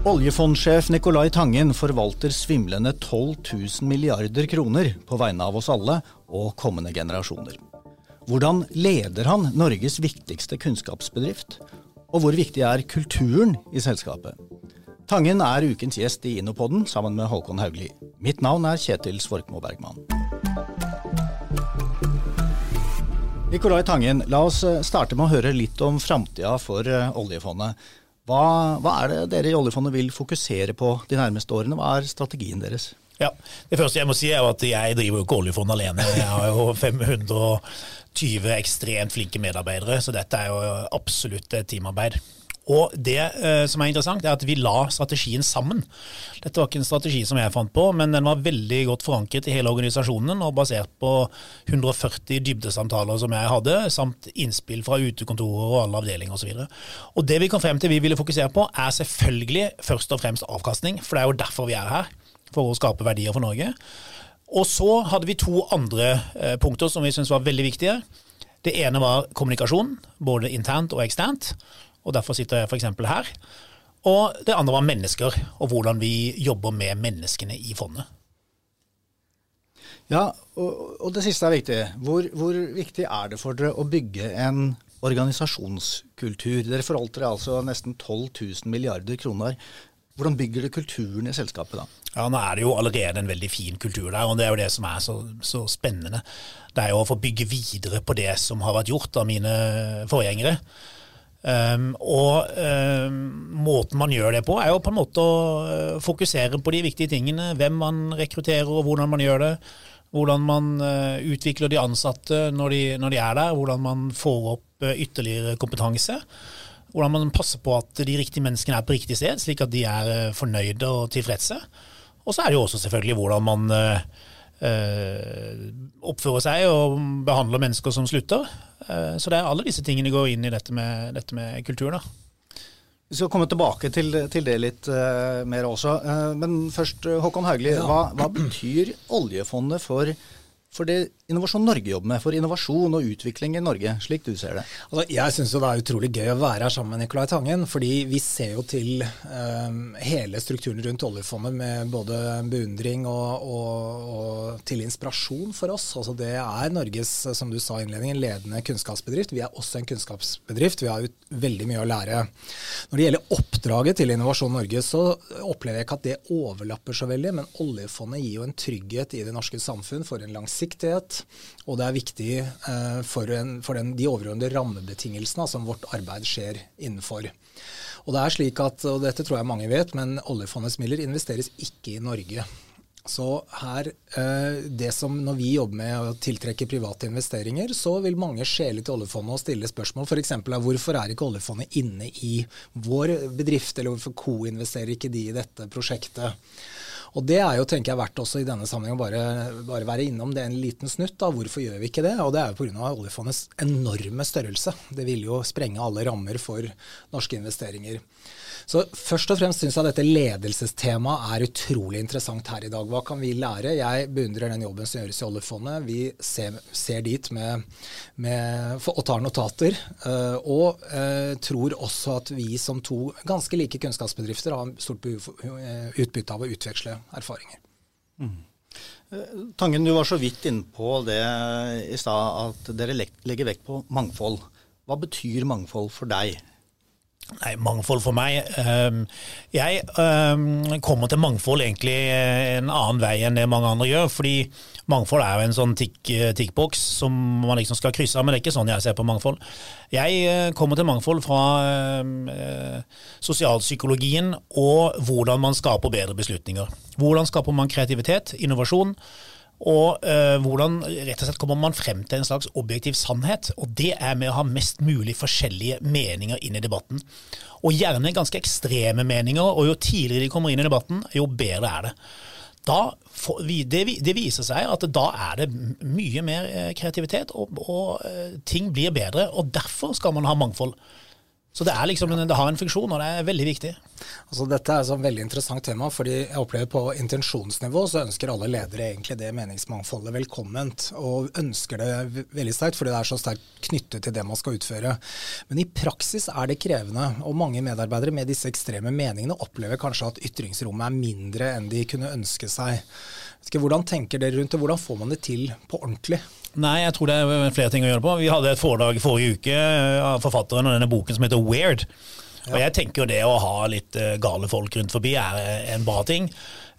Oljefondsjef Nicolai Tangen forvalter svimlende 12 000 milliarder kroner på vegne av oss alle og kommende generasjoner. Hvordan leder han Norges viktigste kunnskapsbedrift? Og hvor viktig er kulturen i selskapet? Tangen er ukens gjest i Innopoden sammen med Håkon Haugli. Mitt navn er Kjetil Svorkmo Bergman. Nicolai Tangen, la oss starte med å høre litt om framtida for eh, oljefondet. Hva, hva, er det dere i oljefondet vil fokusere på de nærmeste årene? Hva er strategien deres? Ja, Det første jeg må si er at jeg driver jo ikke oljefondet alene. Jeg har jo 520 ekstremt flinke medarbeidere, så dette er jo absolutt et teamarbeid. Og det uh, som er interessant, er at vi la strategien sammen. Dette var ikke en strategi som jeg fant på, men den var veldig godt forankret i hele organisasjonen og basert på 140 dybdesamtaler som jeg hadde, samt innspill fra utekontorer og alle avdelinger osv. Og, det vi kom frem til vi ville fokusere på, er selvfølgelig først og fremst avkastning, for det er jo derfor vi er her. For å skape verdier for Norge. Og så hadde vi to andre eh, punkter som vi syntes var veldig viktige. Det ene var kommunikasjon, både internt og eksternt og derfor sitter jeg f.eks. her. Og det andre var mennesker, og hvordan vi jobber med menneskene i fondet. Ja, og, og det siste er viktig. Hvor, hvor, viktig er det for dere å bygge en organisasjonskultur? Dere forvalter altså nesten 12 000 milliarder kroner. Hvordan bygger du kulturen i selskapet da? Ja, Nå er det jo allerede en veldig fin kultur der, og det er jo det som er så, så spennende. Det er jo å få bygge videre på det som har vært gjort av mine forgjengere. Um, og um, måten man gjør det på, er jo på en måte å uh, fokusere på de viktige tingene. Hvem man rekrutterer og hvordan man gjør det. Hvordan man uh, utvikler de ansatte når de, når de, er der. Hvordan man får opp uh, ytterligere kompetanse. Hvordan man passer på at de riktige menneskene er på riktig sted, slik at de er fornøyde og tilfredse. Og så er det jo også selvfølgelig hvordan man oppfører seg og behandler mennesker som slutter. Eh, så det er alle disse tingene går inn i dette med, dette med kultur. da. Vi skal komme tilbake til, til det litt uh, mer også. Uh, men først, Håkon Haugli. Ja. Hva, hva, betyr oljefondet for for det Innovasjon Norge jobber med, for innovasjon og utvikling i Norge, slik du ser det? Altså, jeg syns det er utrolig gøy å være her sammen med Nicolai Tangen, fordi vi ser jo til um, hele strukturen rundt oljefondet med både beundring og, og, og, til inspirasjon for oss. Altså, det er Norges, som du sa i innledningen, ledende kunnskapsbedrift. Vi er også en kunnskapsbedrift. Vi har jo veldig mye å lære. Når det gjelder oppdraget til Innovasjon Norge, så opplever jeg ikke at det overlapper så veldig, men oljefondet gir jo en trygghet i det norske samfunn for en langs langsiktighet, og det er viktig eh, for, en, for den, de overordnede rammebetingelsene som vårt arbeid skjer innenfor. Og det er slik at, og dette tror jeg mange vet, men oljefondets midler investeres ikke i Norge. Så her, eh, det som Når vi jobber med å tiltrekke private investeringer, så vil mange skjele til oljefondet og stille spørsmål f.eks. hvorfor er ikke oljefondet inne i vår bedrift, eller hvorfor koinvesterer ikke de i dette prosjektet? Og Det er jo tenker jeg verdt også i denne sammenheng å bare, bare, være innom det en liten snutt. da, Hvorfor gjør vi ikke det? Og Det er jo pga. oljefondets enorme størrelse. Det vil jo sprenge alle rammer for norske investeringer. Så Først og fremst syns jeg dette ledelsestemaet er utrolig interessant her i dag. Hva kan vi lære? Jeg beundrer den jobben som gjøres i oljefondet. Vi ser, ser dit med, med, og tar notater. Uh, og uh, tror også at vi som to ganske like kunnskapsbedrifter har stort uh, utbytte av å utveksle erfaringer. Mm. Tangen, du var så vidt inne på det i stad, at dere legger vekt på mangfold. Hva betyr mangfold for deg? Nei, mangfold for meg ehm, Jeg ehm, kommer til mangfold egentlig en annen vei enn det mange andre gjør. fordi mangfold er jo en sånn tikkboks som man liksom skal krysse av, men det er ikke sånn jeg ser på mangfold. Jeg eh, kommer til mangfold fra eh, sosialpsykologien og hvordan man skaper bedre beslutninger. Hvordan skaper man kreativitet, innovasjon? Og øh, hvordan rett og slett kommer man frem til en slags objektiv sannhet. Og det er med å ha mest mulig forskjellige meninger inn i debatten. Og gjerne ganske ekstreme meninger, og jo tidligere de kommer inn i debatten, jo bedre er det. Da, det, viser seg at da er det mye mer eh, kreativitet, og, og, eh, ting blir bedre. Og derfor skal man ha mangfold. Så det, liksom, det har en funksjon, og det er veldig viktig. Altså, dette er et sånn veldig interessant tema, fordi jeg opplever på intensjonsnivå så ønsker alle ledere egentlig det meningsmangfoldet velkomment, og ønsker det veldig sterkt fordi det er så sterkt knyttet til det man skal utføre. Men i praksis er det krevende, og mange medarbeidere med disse ekstreme meningene opplever kanskje at ytringsrommet er mindre enn de kunne ønske seg. Hvordan tenker dere rundt det, hvordan får man det til på ordentlig? Nei, jeg tror det er flere ting å gjøre på. Vi hadde et foredrag forrige uke av forfatteren av denne boken som heter Weird. Og jeg tenker jo det å ha litt eh, gale folk rundt forbi er en bra ting.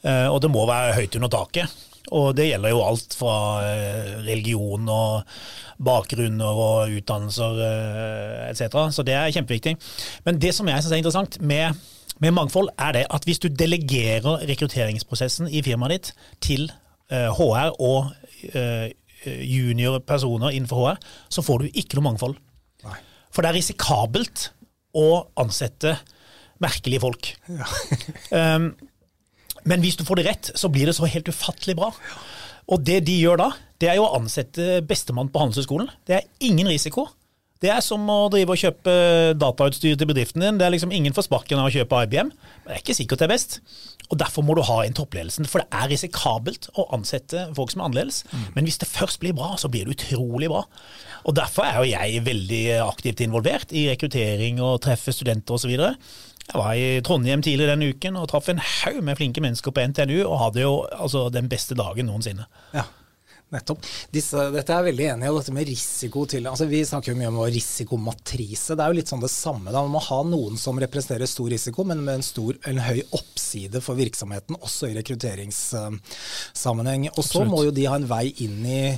Eh, og det må være høyt under taket. Og det gjelder jo alt fra eh, religion og bakgrunner og utdannelser etc. Så det er kjempeviktig. Men det som jeg syns er interessant med, med, mangfold, er det at hvis du delegerer rekrutteringsprosessen i firmaet ditt til HR og Eh, juniorpersoner innenfor HR, så får du ikke noe mangfold. Nei. For det er risikabelt å ansette merkelige folk. Ja. um, men hvis du får det rett, så blir det så helt ufattelig bra. Og det de gjør da, det er jo å ansette bestemann på Handelshøyskolen. Det er ingen risiko. Det er som å drive og kjøpe datautstyr til bedriften din. Det er liksom ingen får sparken av å kjøpe IBM. Men det er ikke sikkert det er best. Og Derfor må du ha en toppledelsen, for det er risikabelt å ansette folk som er annerledes. Mm. Men hvis det først blir bra, så blir det utrolig bra. Og Derfor er jo jeg veldig aktivt involvert i rekruttering og treffe studenter osv. Jeg var i Trondheim tidligere denne uken og traff en haug med flinke mennesker på NTNU, og hadde jo altså, den beste dagen noensinne. Ja. Nettopp. Disse, dette er jeg veldig enig i. og dette med risiko til, altså Vi snakker jo mye om risikomatrise. Det er jo litt sånn det samme. da, Man må ha noen som representerer stor risiko, men med en, stor, en høy oppside for virksomheten, også i rekrutteringssammenheng. Og så må jo de ha en vei inn i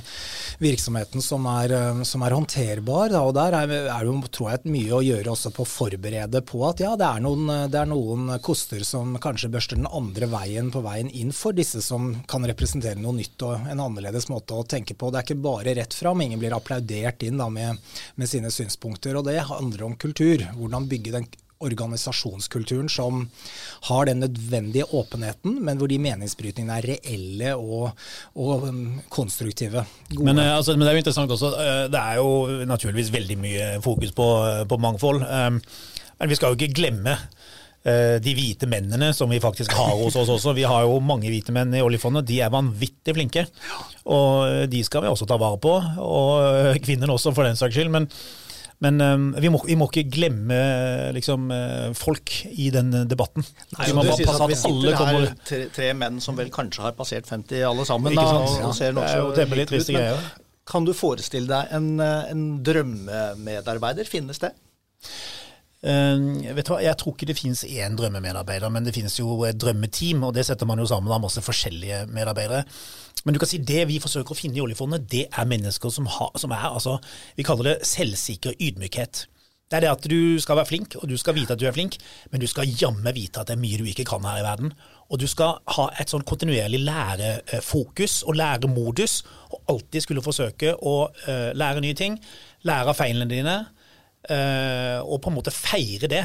virksomheten som er, som er håndterbar. Da, og Der er, er det jo, tror jeg, mye å gjøre også på å forberede på at ja, det er, noen, det er noen koster som kanskje børster den andre veien på veien inn for disse som kan representere noe nytt og en annerledes måte måte å tenke på. Det er ikke bare rett fram. Ingen blir applaudert inn da, med, med, sine synspunkter. Og det handler om kultur. Hvordan bygge den organisasjonskulturen som har den nødvendige åpenheten, men hvor de meningsbrytningene er reelle og, og um, konstruktive. Men, eh, altså, men, det er jo interessant også. Eh, det er jo naturligvis veldig mye fokus på, på mangfold. Um, men vi skal jo ikke glemme Eh, de hvite mennene som vi faktisk har hos oss også. Vi har jo mange hvite menn i oljefondet. De er vanvittig flinke. Og de skal vi også ta vare på. Og kvinner kvinnene også, for den saks skyld. Men, men vi, må, vi, må, ikke glemme liksom, folk i den debatten. Nei, vi må bare passe at alle kommer tre, tre, menn som vel kanskje har passert 50 alle sammen. Da, og, og ser det er jo temmelig triste greier. Kan du forestille deg en, en drømmemedarbeider? Finnes det? Uh, vet du hva, Jeg tror ikke det finnes én drømmemedarbeider, men det finnes jo et drømmeteam, og det setter man jo sammen av masse forskjellige medarbeidere. Men du kan si det vi forsøker å finne i oljefondet, det er mennesker som, har, som er altså, vi kaller det selvsikker ydmykhet. Det er det at du skal være flink, og du skal vite at du er flink, men du skal jammen vite at det er mye du ikke kan her i verden. Og du skal ha et sånn kontinuerlig lærefokus og læremodus, og alltid skulle forsøke å uh, lære nye ting. Lære av feilene dine Eh, og på en måte feire det.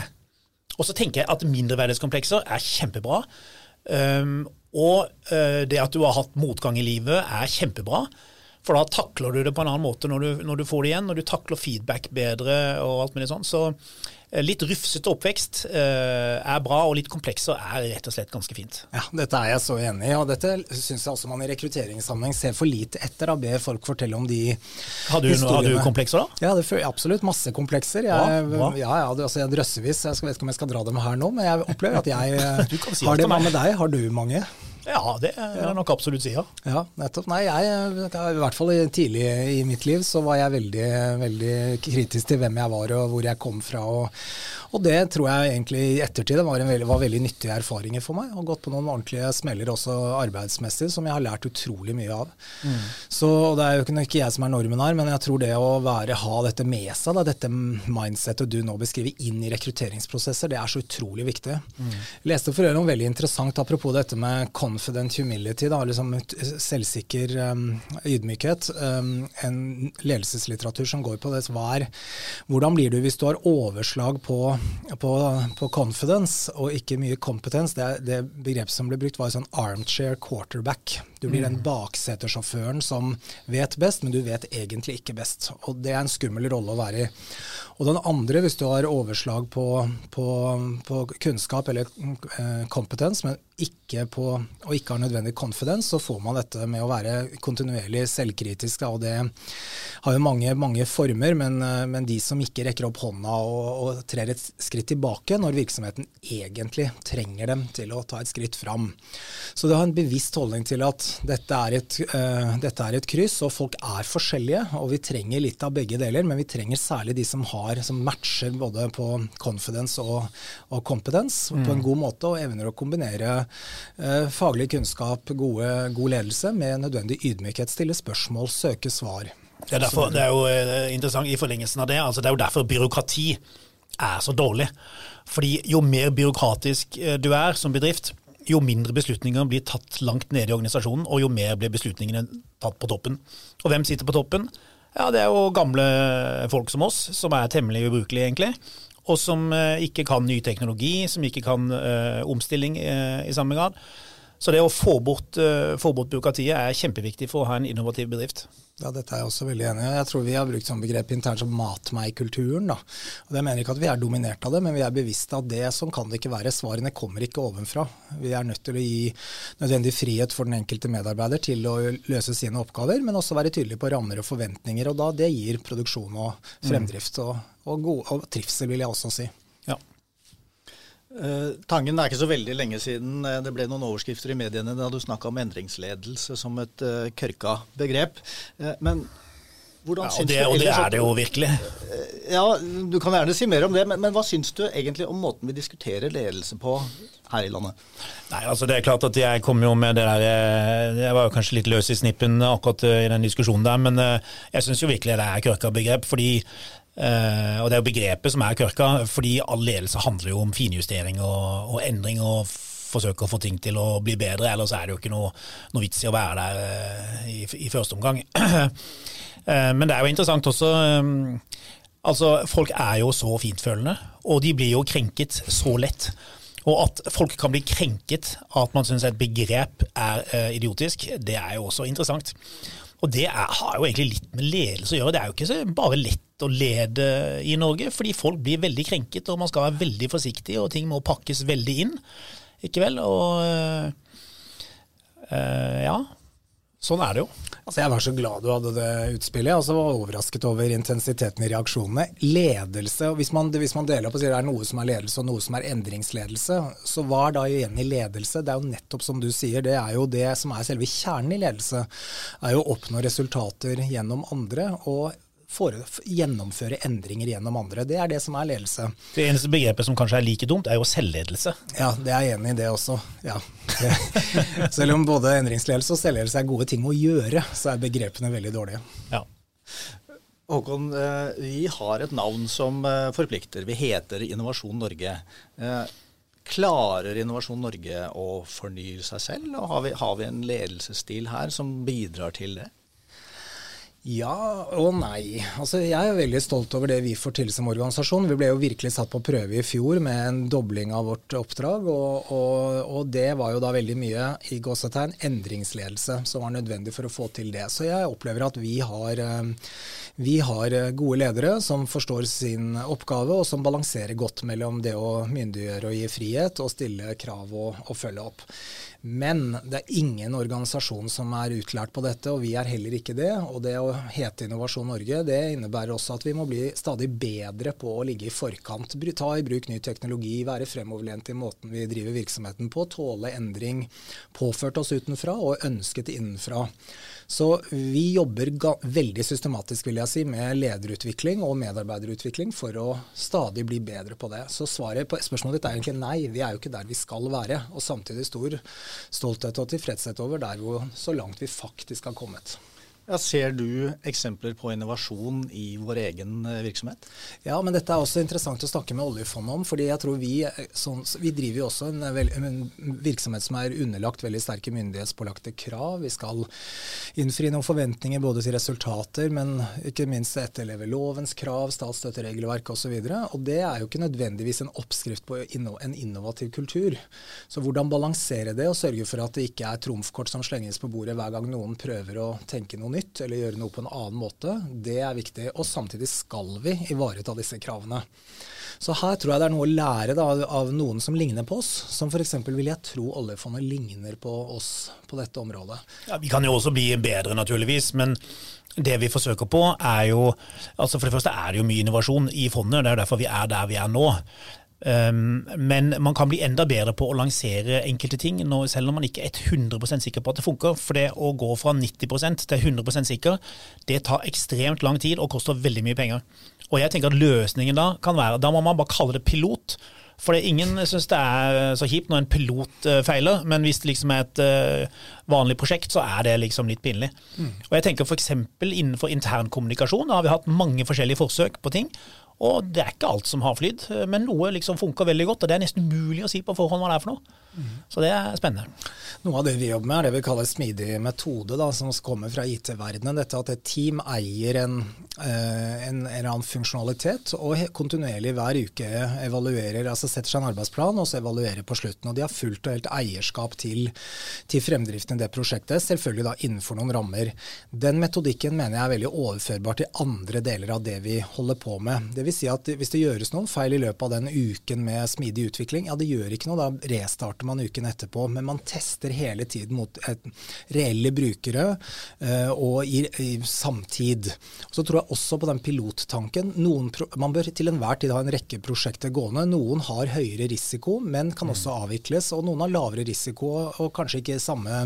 Og så tenker jeg at mindreverdighetskomplekser er kjempebra. Um, og uh, det at du har hatt motgang i livet, er kjempebra. For da takler du det på en annen måte når du, når du får det igjen. Når du takler feedback bedre og alt mulig sånn. Så Eh, litt rufsete oppvekst eh, er bra, og litt komplekser er rett og slett ganske fint. Ja, Dette er jeg så enig i, og dette syns jeg også man i rekrutteringssammenheng ser for lite etter. å be folk fortelle om de har du, historiene. Har du komplekser, da? Ja, det, absolutt. Masse komplekser. Jeg, ja, Ja, ja, altså, jeg drøssevis. Jeg vet ikke om jeg skal dra dem her nå, men jeg opplever at jeg si har det. Med deg? Har du mange? Ja, det er jeg nok absolutt si, ja. ja. nettopp. Nei, jeg, i hvert fall tidlig i mitt liv så var jeg veldig, veldig kritisk til hvem jeg var og hvor jeg kom fra. Og, og det tror jeg egentlig i ettertid var, veldig, var veldig nyttige erfaringer for meg. Og gått på noen ordentlige smeller også arbeidsmessig, som jeg har lært utrolig mye av. Mm. Så Det er jo ikke, jeg som er normen her, men jeg tror det å være, ha dette med seg, da, dette mindsettet du nå beskriver, inn i rekrutteringsprosesser, det er så utrolig viktig. Mm. Leste for øvrig noe veldig interessant apropos dette med confident humility, da, liksom selvsikker um, ydmykhet. Um, en ledelseslitteratur som går på det. Hva er, hvordan blir du hvis du har overslag på, på, på confidence og ikke mye competence? Det, det begrepet som ble brukt, var sånn armchair quarterback. Du blir den mm. baksetersjåføren som vet best, men du vet egentlig ikke best. Og det er en skummel rolle å være i. Og den andre, hvis du har overslag på, på, på kunnskap eller eh, kompetens, men ikke på, og ikke har nødvendig confidence, så får man dette med å være kontinuerlig selvkritisk. Og det har jo mange, mange former, men, eh, men, de som ikke rekker opp hånda og, og, trer et skritt tilbake når virksomheten egentlig trenger dem til å ta et skritt fram. Så det har en bevisst holdning til at dette er, et, uh, dette er et kryss, og folk er forskjellige, og vi trenger litt av begge deler, men vi trenger særlig de som, har, som matcher både på confidence og, og competence mm. på en god måte, og evner å kombinere faglig kunnskap, gode, god ledelse med nødvendig ydmykhet. Stille spørsmål, søke svar. Det er, derfor, det er jo eh, interessant i forlengelsen av det. Altså det er jo derfor byråkrati er så dårlig. Fordi jo mer byråkratisk eh, du er som bedrift, jo mindre beslutninger blir tatt langt nede i organisasjonen, og jo mer blir beslutningene tatt på toppen. Og hvem sitter på toppen? Ja, det er jo gamle folk som oss, som er temmelig ubrukelige, egentlig og som eh, ikke kan ny teknologi, som ikke kan uh, omstilling uh, i samme grad. Så det å få bort, uh, få bort byråkratiet er kjempeviktig for å ha en innovativ bedrift. Ja, Dette er jeg også veldig enig i. Jeg tror vi har brukt sånn begrep internt som mat meg-kulturen. Og Det mener ikke at vi er dominert av det, men vi er bevisste at det som kan det ikke være. Svarene kommer ikke ovenfra. Vi er nødt til å gi nødvendig frihet for den enkelte medarbeider til å løse sine oppgaver, men også være tydelig på rammer og forventninger. og da Det gir produksjon og fremdrift og, og, god, og trivsel, vil jeg også si. Uh, tangen er ikke så veldig lenge siden uh, det ble noen overskrifter i mediene da du snakka om endringsledelse som et uh, kørka begrep. men hvordan ja, syns det, du Og det er det jo virkelig. ja, Du kan gjerne si mer om det, men, men hva syns du egentlig om måten vi diskuterer ledelse på her i landet? Nei, altså det er klart at Jeg kom jo med det der Jeg var jo kanskje litt løs i snippen akkurat i den diskusjonen der, men jeg syns jo virkelig det er kørka begrep. fordi Uh, og Det er jo begrepet som er kørka, fordi all ledelse handler jo om finjustering og, og, endring. og forsøke å få ting til å bli bedre, ellers er det jo ikke noe, noe vits i å være der uh, i, i, første omgang. uh, men det er jo interessant også um, altså Folk er jo så fintfølende, og de blir jo krenket så lett. Og at folk kan bli krenket av at man syns et begrep er idiotisk, det er jo også interessant. Og det er, har jo egentlig litt med ledelse å gjøre. Det er jo ikke bare lett å lede i Norge, fordi folk blir veldig krenket, og man skal være veldig forsiktig, og ting må pakkes veldig inn. Ikke vel? Og øh, ja, sånn er det jo. Altså jeg var så glad du hadde det utspillet. Altså var overrasket over intensiteten i reaksjonene. Ledelse, hvis man, hvis man deler opp og sier det er noe som er ledelse og noe som er endringsledelse, så hva er da igjen i ledelse? Det er jo nettopp som du sier, det er jo det som er selve kjernen i ledelse. er jo å oppnå resultater gjennom andre. og for, gjennomføre endringer gjennom andre. Det er det som er ledelse. Det eneste begrepet som kanskje er like dumt, er jo selvledelse. Ja, det er jeg enig i det også. Ja. Selv om både endringsledelse og selvledelse er gode ting å gjøre, så er begrepene veldig dårlige. Ja. Håkon, eh, vi har et navn som eh, forplikter. Vi heter Innovasjon Norge. Eh, klarer Innovasjon Norge å fornye seg selv, og har vi, har vi en ledelsesstil her som bidrar til det? Ja og nei. Altså, jeg er veldig stolt over det vi får til som organisasjon. Vi ble jo virkelig satt på prøve i fjor med en dobling av vårt oppdrag. Og, og, og det var jo da veldig mye i gåsetegn endringsledelse som var nødvendig for å få til det. Så jeg opplever at vi har, eh, vi har gode ledere som forstår sin oppgave, og som balanserer godt mellom det å myndiggjøre og gi frihet, og stille krav og, og følge opp. Men det er ingen organisasjon som er utlært på dette, og vi er heller ikke det. Og det å hete Innovasjon Norge, det innebærer også at vi må bli stadig bedre på å ligge i forkant. Ta i bruk ny teknologi, være fremoverlent i måten vi driver virksomheten på, tåle endring påført oss utenfra og ønsket innenfra. Så vi jobber veldig systematisk vil jeg si, med lederutvikling og medarbeiderutvikling for å stadig bli bedre på det. Så svaret på spørsmålet ditt er egentlig nei. Vi er jo ikke der vi skal være. Og samtidig stor stolthet og tilfredshet over der hvor så langt vi faktisk har kommet. Ja, ser du eksempler på innovasjon i vår egen eh, virksomhet? Ja, men dette er også interessant å snakke med oljefondet om. fordi jeg tror Vi eh, sånn, vi driver jo også en, en, virksomhet som er underlagt veldig sterke myndighetspålagte krav. Vi skal innfri noen forventninger både til resultater, men ikke minst etterleve lovens krav, statsstøtteregelverk osv. Det er jo ikke nødvendigvis en oppskrift på en innovativ kultur. Så hvordan balansere det og sørge for at det ikke er trumfkort som slenges på bordet hver gang noen prøver å tenke noe nytt nytt eller gjøre noe på en annen måte, det er viktig. Og samtidig skal vi ivareta disse kravene. Så her tror jeg det er noe å lære da, av noen som ligner på oss. Som f.eks. vil jeg tro oljefondet ligner på oss på dette området. Ja, Vi kan jo også bli bedre, naturligvis. men det vi forsøker på, er jo altså For det første er det jo mye innovasjon i fondet. Det er derfor vi er der vi er nå. Um, men man kan bli enda bedre på å lansere enkelte ting, når, selv om man ikke er 100% sikker på at det funker. For det å gå fra 90% til 100% sikker, det tar ekstremt lang tid og koster veldig mye penger. Og jeg tenker at løsningen da kan være Da må man bare kalle det pilot. For ingen syns det er så kjipt når en pilot uh, feiler, men hvis det liksom er et uh, vanlig prosjekt, så er det liksom litt pinlig. Mm. Og jeg tenker F.eks. innenfor internkommunikasjon har vi hatt mange forskjellige forsøk på ting. Og det er ikke alt som har flydd, men noe liksom funker veldig godt. Og det er nesten umulig å si på forhånd hva det er for noe. Mm. Så det er spennende. Noe av det vi jobber med, er det vi kaller smidig metode, da, som kommer fra IT-verdenen. Dette at et team eier en, eh, en, en, eller annen funksjonalitet og kontinuerlig hver uke evaluerer, altså setter seg en arbeidsplan og så evaluerer på slutten. Og de har fullt og helt eierskap til, til fremdriften i det prosjektet, selvfølgelig da innenfor noen rammer. Den metodikken mener jeg er veldig overførbar til andre deler av det vi holder på med. Det vil si at Hvis det gjøres noen feil i løpet av den uken med smidig utvikling, ja det gjør ikke noe, da restarter man uken etterpå. Men man tester hele tiden mot reelle brukere uh, og i, i, samtid. Så tror jeg også på den pilottanken. Noen, man bør til enhver tid ha en rekke prosjekter gående. Noen har høyere risiko, men kan også mm. avvikles. Og noen har lavere risiko og kanskje ikke samme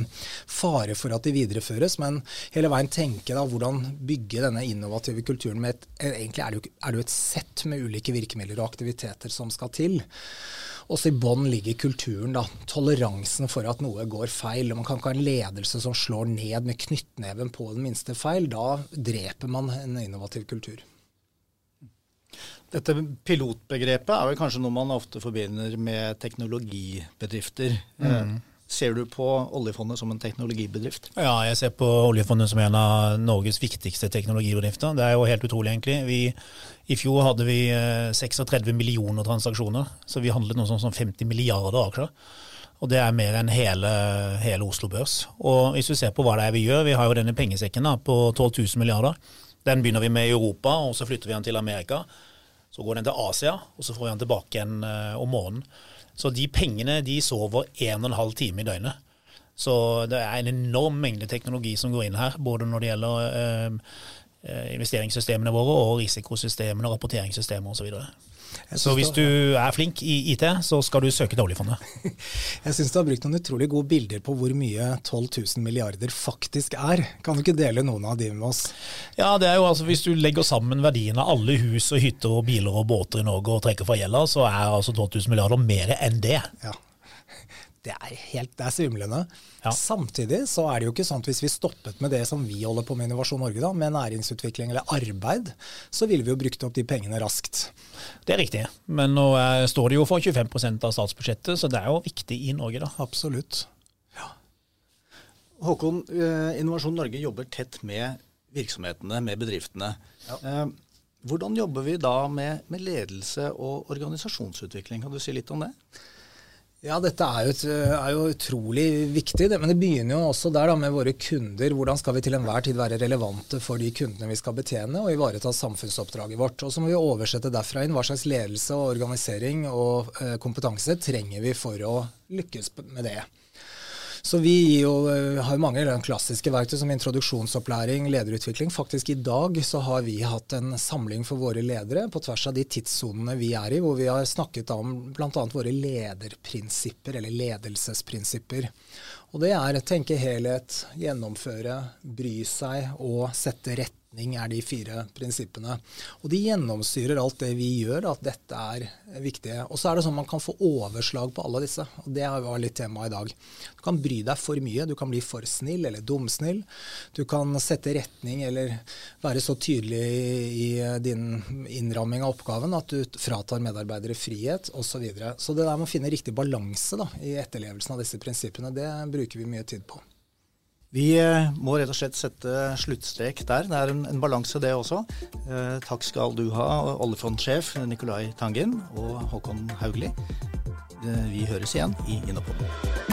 fare for at de videreføres, men hele veien tenke da hvordan bygge denne innovative kulturen med et Egentlig er det jo, er det jo et sett med ulike virkemidler og aktiviteter som skal til. Også i bånn ligger kulturen, da. Toleransen for at noe går feil. Man kan ikke ha en ledelse som slår ned med knyttneven på den minste feil. Da dreper man en innovativ kultur. Dette pilotbegrepet er vel kanskje noe man ofte forbinder med teknologibedrifter. Mm. Ser du på oljefondet som en teknologibedrift? Ja, jeg ser på oljefondet som en av Norges viktigste teknologibedrifter. Det er jo helt utrolig, egentlig. Vi, I fjor hadde vi 36 eh, millioner transaksjoner, så vi handlet noe sånn som 50 milliarder aksjer. Og det er mer enn hele, hele, Oslo Børs. Og hvis du ser på hva det er vi gjør, vi har jo denne pengesekken da, på 12 000 milliarder. Den begynner vi med i Europa, og så flytter vi den til Amerika. Så går den til Asia, og så får vi den tilbake igjen uh, om morgenen. Så de pengene de sover en og en halv time i døgnet. Så det er en enorm mengde teknologi som går inn her, både når det gjelder eh investeringssystemene våre og risikosystemene og rapporteringssystemer osv. Så, hvis du er flink i IT, så skal du søke til oljefondet. Jeg syns du har brukt noen utrolig gode bilder på hvor mye 12 000 milliarder faktisk er. Kan du ikke dele noen av de med oss? Ja, det er jo altså Hvis du legger sammen verdien av alle hus og hytter og biler og båter i Norge og trekker fra gjelda, så er altså 12 000 milliarder mer enn det. Ja det er helt, det er svimlende. Ja. Samtidig så er det jo ikke sånn at hvis vi stoppet med det som vi holder på med Innovasjon Norge, da, med næringsutvikling eller arbeid, så ville vi jo brukt opp de pengene raskt. Det er riktig, men nå er, står det jo for 25% av statsbudsjettet, så det er jo viktig i Norge, da. Absolutt. Ja. Håkon, eh, Innovasjon Norge jobber tett med virksomhetene, med bedriftene. Ja. Eh, hvordan jobber vi da med, med ledelse og organisasjonsutvikling? Kan du si litt om det? Ja, dette er jo, er jo, utrolig viktig. Men det begynner jo også der da, med våre kunder. Hvordan skal vi til enhver tid være relevante for de kundene vi skal betjene, og ivareta samfunnsoppdraget vårt. Og så må vi oversette derfra inn hva slags ledelse og organisering og eh, kompetanse trenger vi for å lykkes med det. Så vi jo, har har mange klassiske verktøy som introduksjonsopplæring, lederutvikling. Faktisk i dag så har vi hatt en samling for våre ledere på tvers av de tidssonene vi er i, hvor vi har snakket om bl.a. våre lederprinsipper, eller ledelsesprinsipper. Og det er tenke helhet, gjennomføre, bry seg og sette rett retning, er de fire prinsippene. Og de gjennomstyrer alt det vi gjør, at dette er viktig. Og så er det sånn man kan få overslag på alle disse. og Det var litt tema i dag. Du kan bry deg for mye, du kan bli for snill eller dumsnill. Du kan sette retning eller være så tydelig i din innramming av oppgaven at du fratar medarbeidere frihet osv. Så, videre. så det der med å finne riktig balanse da, i etterlevelsen av disse prinsippene, det bruker vi mye tid på. Vi eh, må rett og slett sette sluttstrek der. Det er en, en balanse, det også. Eh, takk skal du ha, oljefondsjef Nicolai Tangen og Håkon Haugli. Eh, vi høres igjen i Innopodden.